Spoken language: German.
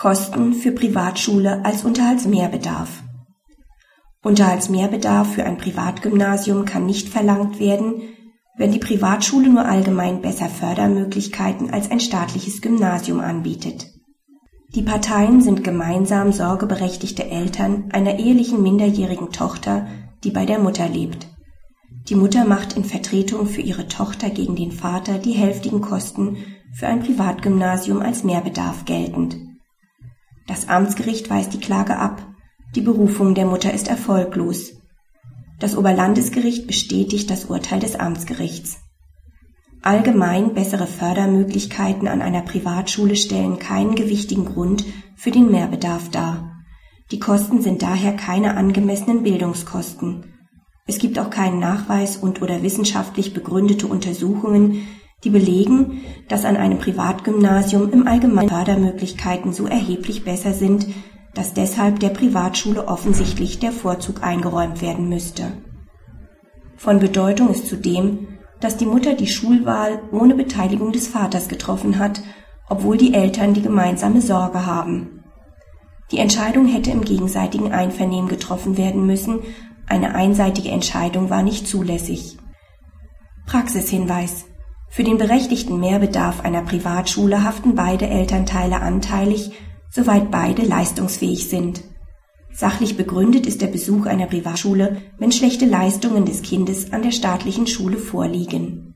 Kosten für Privatschule als Unterhaltsmehrbedarf. Unterhaltsmehrbedarf für ein Privatgymnasium kann nicht verlangt werden, wenn die Privatschule nur allgemein besser Fördermöglichkeiten als ein staatliches Gymnasium anbietet. Die Parteien sind gemeinsam sorgeberechtigte Eltern einer ehelichen minderjährigen Tochter, die bei der Mutter lebt. Die Mutter macht in Vertretung für ihre Tochter gegen den Vater die hälftigen Kosten für ein Privatgymnasium als Mehrbedarf geltend. Das Amtsgericht weist die Klage ab, die Berufung der Mutter ist erfolglos. Das Oberlandesgericht bestätigt das Urteil des Amtsgerichts. Allgemein bessere Fördermöglichkeiten an einer Privatschule stellen keinen gewichtigen Grund für den Mehrbedarf dar. Die Kosten sind daher keine angemessenen Bildungskosten. Es gibt auch keinen Nachweis und oder wissenschaftlich begründete Untersuchungen, die belegen, dass an einem Privatgymnasium im Allgemeinen Fördermöglichkeiten so erheblich besser sind, dass deshalb der Privatschule offensichtlich der Vorzug eingeräumt werden müsste. Von Bedeutung ist zudem, dass die Mutter die Schulwahl ohne Beteiligung des Vaters getroffen hat, obwohl die Eltern die gemeinsame Sorge haben. Die Entscheidung hätte im gegenseitigen Einvernehmen getroffen werden müssen, eine einseitige Entscheidung war nicht zulässig. Praxishinweis für den berechtigten Mehrbedarf einer Privatschule haften beide Elternteile anteilig, soweit beide leistungsfähig sind. Sachlich begründet ist der Besuch einer Privatschule, wenn schlechte Leistungen des Kindes an der staatlichen Schule vorliegen